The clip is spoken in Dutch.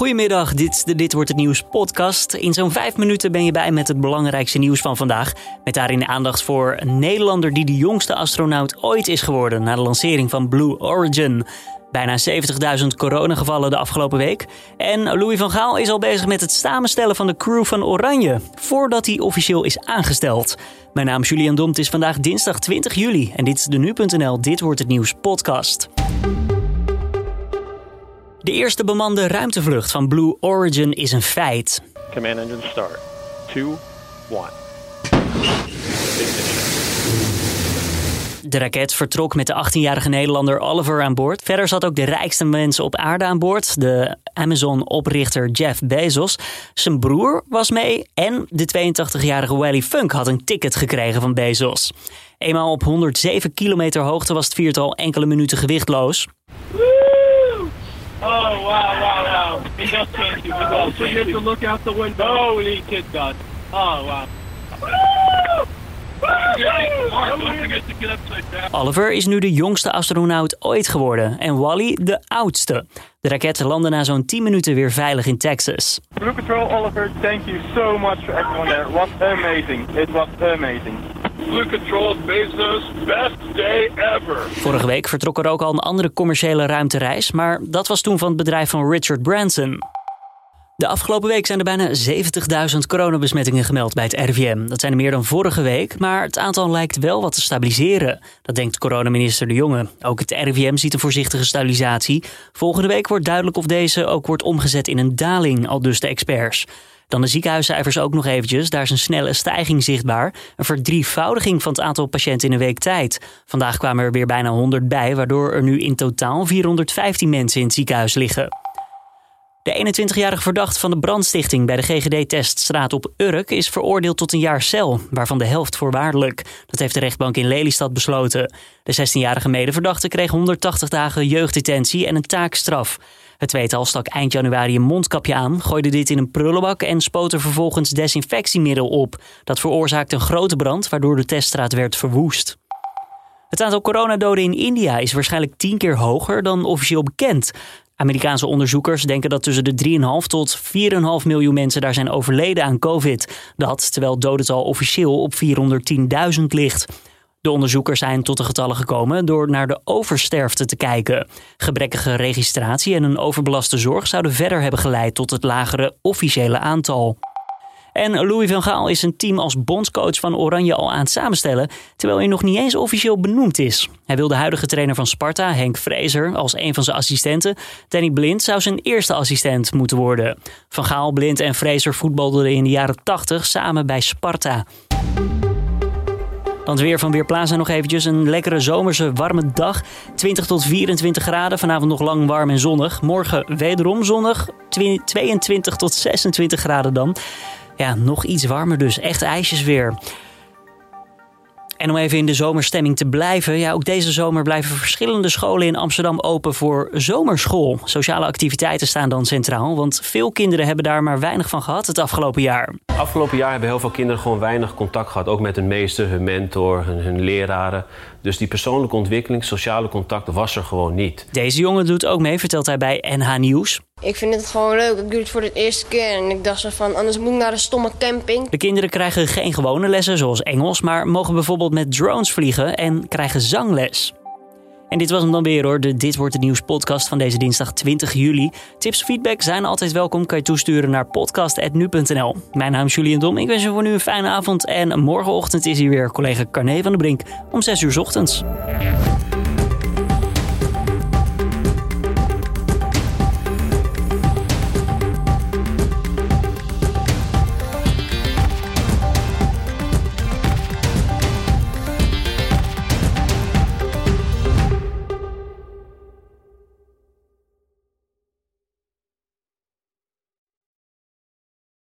Goedemiddag, dit is de Dit Wordt Het Nieuws podcast. In zo'n vijf minuten ben je bij met het belangrijkste nieuws van vandaag. Met daarin aandacht voor een Nederlander die de jongste astronaut ooit is geworden... na de lancering van Blue Origin. Bijna 70.000 coronagevallen de afgelopen week. En Louis van Gaal is al bezig met het samenstellen van de crew van Oranje... voordat hij officieel is aangesteld. Mijn naam is Julian Dom, het is vandaag dinsdag 20 juli... en dit is de Nu.nl Dit Wordt Het Nieuws podcast. De eerste bemande ruimtevlucht van Blue Origin is een feit. Command engine start. 2, 1. De raket vertrok met de 18-jarige Nederlander Oliver aan boord. Verder zat ook de rijkste mensen op aarde aan boord. De Amazon-oprichter Jeff Bezos. Zijn broer was mee. En de 82-jarige Wally Funk had een ticket gekregen van Bezos. Eenmaal op 107 kilometer hoogte was het viertal enkele minuten gewichtloos. Wow, wow, wow. He does change you. Oh, so you have to look out the window. Holy kid God. Oh, wow. Oliver is nu de jongste astronaut ooit geworden en Wally de oudste. De raket landde na zo'n 10 minuten weer veilig in Texas. Blue Patrol, Oliver, thank you so much for everyone there. It was amazing. It was amazing. Best day ever. Vorige week vertrok er ook al een andere commerciële ruimtereis, maar dat was toen van het bedrijf van Richard Branson. De afgelopen week zijn er bijna 70.000 coronabesmettingen gemeld bij het RIVM. Dat zijn er meer dan vorige week, maar het aantal lijkt wel wat te stabiliseren. Dat denkt coronaminister De Jonge. Ook het RIVM ziet een voorzichtige stabilisatie. Volgende week wordt duidelijk of deze ook wordt omgezet in een daling, al dus de experts. Dan de ziekenhuiscijfers ook nog eventjes. Daar is een snelle stijging zichtbaar. Een verdrievoudiging van het aantal patiënten in een week tijd. Vandaag kwamen er weer bijna 100 bij, waardoor er nu in totaal 415 mensen in het ziekenhuis liggen. De 21-jarige verdachte van de brandstichting bij de GGD-teststraat op Urk is veroordeeld tot een jaar cel, waarvan de helft voorwaardelijk. Dat heeft de rechtbank in Lelystad besloten. De 16-jarige medeverdachte kreeg 180 dagen jeugddetentie en een taakstraf. Het tweetal stak eind januari een mondkapje aan, gooide dit in een prullenbak en spoot er vervolgens desinfectiemiddel op. Dat veroorzaakte een grote brand, waardoor de teststraat werd verwoest. Het aantal coronadoden in India is waarschijnlijk tien keer hoger dan officieel bekend. Amerikaanse onderzoekers denken dat tussen de 3,5 tot 4,5 miljoen mensen daar zijn overleden aan COVID. Dat terwijl dodental officieel op 410.000 ligt. De onderzoekers zijn tot de getallen gekomen door naar de oversterfte te kijken. Gebrekkige registratie en een overbelaste zorg zouden verder hebben geleid tot het lagere officiële aantal. En Louis van Gaal is een team als bondscoach van Oranje al aan het samenstellen, terwijl hij nog niet eens officieel benoemd is. Hij wil de huidige trainer van Sparta, Henk Vrezer, als een van zijn assistenten. Danny Blind zou zijn eerste assistent moeten worden. Van Gaal, Blind en Vrezer voetbalden in de jaren 80 samen bij Sparta. Dan weer van Weerplaza nog eventjes. Een lekkere zomerse warme dag. 20 tot 24 graden. Vanavond nog lang warm en zonnig. Morgen wederom zonnig. 22 tot 26 graden dan. Ja, nog iets warmer dus. Echt ijsjes weer. En om even in de zomerstemming te blijven. Ja, ook deze zomer blijven verschillende scholen in Amsterdam open voor zomerschool. Sociale activiteiten staan dan centraal. Want veel kinderen hebben daar maar weinig van gehad het afgelopen jaar. Afgelopen jaar hebben heel veel kinderen gewoon weinig contact gehad. Ook met hun meester, hun mentor, hun, hun leraren. Dus die persoonlijke ontwikkeling, sociale contact was er gewoon niet. Deze jongen doet ook mee, vertelt hij bij NH Nieuws. Ik vind het gewoon leuk. Ik doe het voor de eerste keer. En ik dacht zo van, anders moet ik naar een stomme camping. De kinderen krijgen geen gewone lessen zoals Engels, maar mogen bijvoorbeeld met drones vliegen en krijgen zangles. En dit was hem dan weer hoor, de Dit Wordt Het Nieuws podcast van deze dinsdag 20 juli. Tips, feedback zijn altijd welkom, kan je toesturen naar podcast.nu.nl. Mijn naam is Julian Dom, ik wens je voor nu een fijne avond en morgenochtend is hier weer collega Carne van der Brink om 6 uur ochtends.